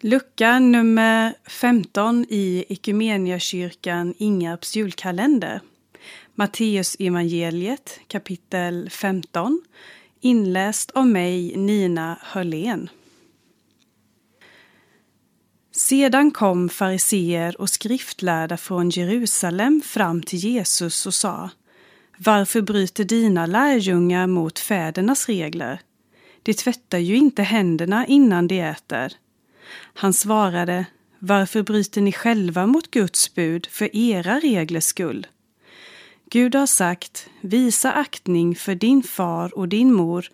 Lucka nummer 15 i Equmeniakyrkan, Ingarps julkalender. Matteus evangeliet kapitel 15 inläst av mig Nina Hörlén. Sedan kom fariseer och skriftlärda från Jerusalem fram till Jesus och sa Varför bryter dina lärjungar mot fädernas regler? De tvättar ju inte händerna innan de äter. Han svarade, varför bryter ni själva mot Guds bud för era reglers skull? Gud har sagt, visa aktning för din far och din mor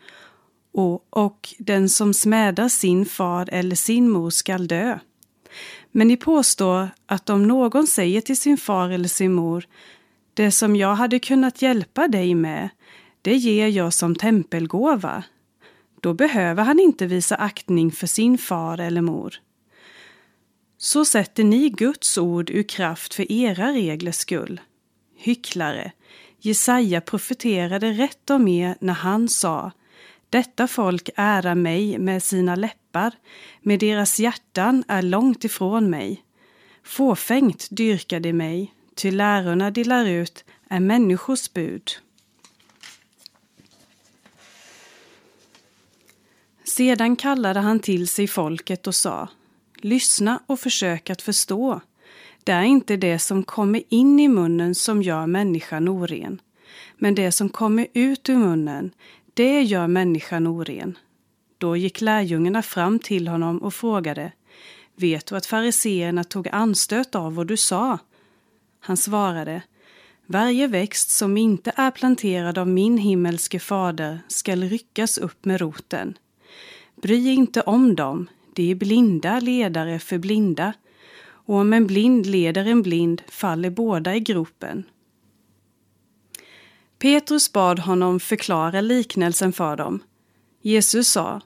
och, och den som smädar sin far eller sin mor skall dö. Men ni påstår att om någon säger till sin far eller sin mor, det som jag hade kunnat hjälpa dig med, det ger jag som tempelgåva. Då behöver han inte visa aktning för sin far eller mor. Så sätter ni Guds ord ur kraft för era reglers skull. Hycklare, Jesaja profeterade rätt om er när han sa Detta folk ärar mig med sina läppar, med deras hjärtan är långt ifrån mig. Fåfängt dyrkar de mig, ty lärorna de lär ut är människors bud. Sedan kallade han till sig folket och sa Lyssna och försök att förstå. Det är inte det som kommer in i munnen som gör människan oren, men det som kommer ut ur munnen, det gör människan oren. Då gick lärjungarna fram till honom och frågade Vet du att fariseerna tog anstöt av vad du sa? Han svarade Varje växt som inte är planterad av min himmelske fader skall ryckas upp med roten. Bry inte om dem, de är blinda ledare för blinda, och om en blind leder en blind faller båda i gropen. Petrus bad honom förklara liknelsen för dem. Jesus sa,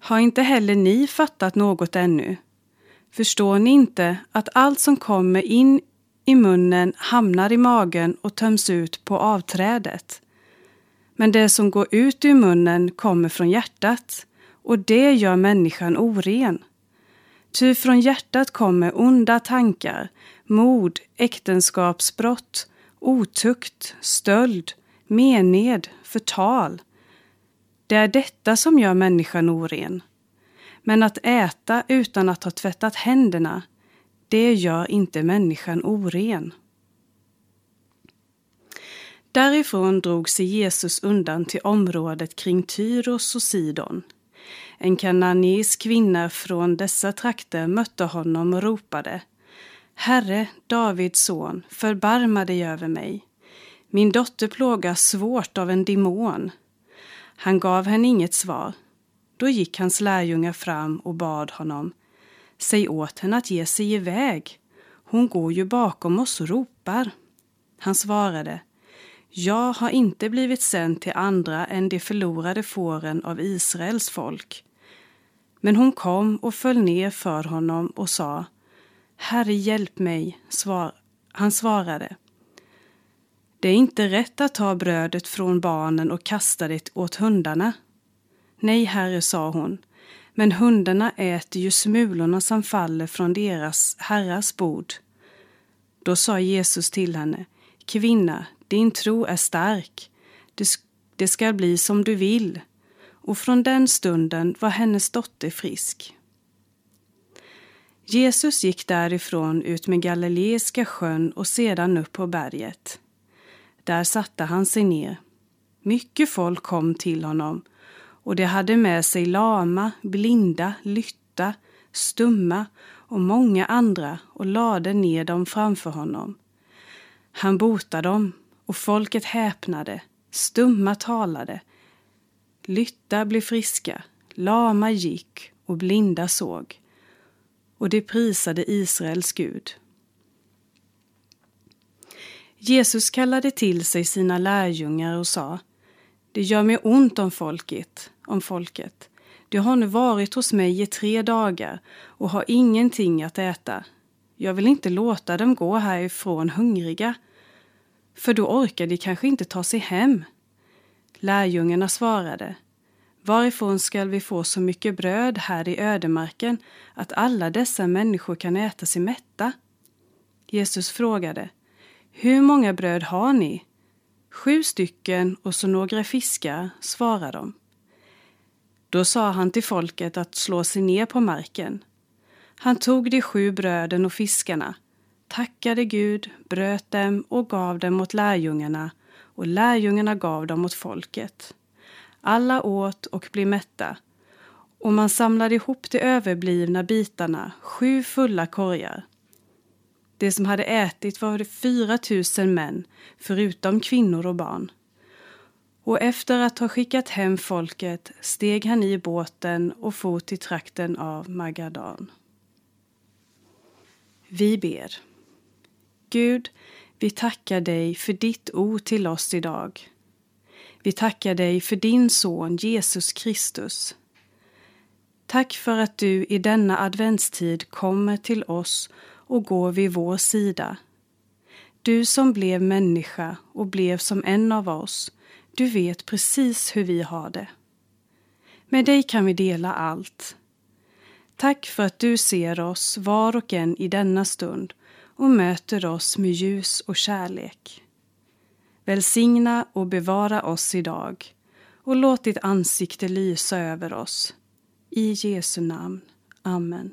har inte heller ni fattat något ännu? Förstår ni inte att allt som kommer in i munnen hamnar i magen och töms ut på avträdet? Men det som går ut ur munnen kommer från hjärtat och det gör människan oren. Ty från hjärtat kommer onda tankar, mord, äktenskapsbrott, otukt, stöld, mened, förtal. Det är detta som gör människan oren. Men att äta utan att ha tvättat händerna, det gör inte människan oren. Därifrån drog sig Jesus undan till området kring Tyros och Sidon. En kananisk kvinna från dessa trakter mötte honom och ropade Herre, Davids son, förbarma dig över mig. Min dotter plågas svårt av en demon. Han gav henne inget svar. Då gick hans lärjungar fram och bad honom Säg åt henne att ge sig iväg. Hon går ju bakom oss och ropar. Han svarade jag har inte blivit sänd till andra än de förlorade fåren av Israels folk. Men hon kom och föll ner för honom och sa Herre, hjälp mig. Svar Han svarade Det är inte rätt att ta brödet från barnen och kasta det åt hundarna. Nej, herre, sa hon, men hundarna äter ju smulorna som faller från deras herrars bord. Då sa Jesus till henne, Kvinna, din tro är stark. Det, ska bli som du vill och från den stunden var hennes dotter frisk. Jesus gick därifrån ut med Galileiska sjön och sedan upp på berget. Där satte han sig ner. Mycket folk kom till honom och de hade med sig lama, blinda, lytta, stumma och många andra och lade ner dem framför honom. Han botade dem och folket häpnade, stumma talade, Lytta blev friska, lama gick och blinda såg. Och de prisade Israels Gud. Jesus kallade till sig sina lärjungar och sa Det gör mig ont om folket, om folket. De har nu varit hos mig i tre dagar och har ingenting att äta. Jag vill inte låta dem gå härifrån hungriga, för då orkar de kanske inte ta sig hem. Lärjungarna svarade Varifrån skall vi få så mycket bröd här i ödemarken att alla dessa människor kan äta sig mätta? Jesus frågade, Hur många bröd har ni? Sju stycken och så några fiskar, svarade de. Då sa han till folket att slå sig ner på marken. Han tog de sju bröden och fiskarna, tackade Gud, bröt dem och gav dem åt lärjungarna och lärjungarna gav dem åt folket. Alla åt och blev mätta och man samlade ihop de överblivna bitarna, sju fulla korgar. Det som hade ätit var det fyra tusen män, förutom kvinnor och barn. Och efter att ha skickat hem folket steg han i båten och for till trakten av Magadan. Vi ber. Gud, vi tackar dig för ditt ord till oss idag. Vi tackar dig för din son Jesus Kristus. Tack för att du i denna adventstid kommer till oss och går vid vår sida. Du som blev människa och blev som en av oss, du vet precis hur vi har det. Med dig kan vi dela allt. Tack för att du ser oss var och en i denna stund och möter oss med ljus och kärlek. Välsigna och bevara oss idag och låt ditt ansikte lysa över oss. I Jesu namn. Amen.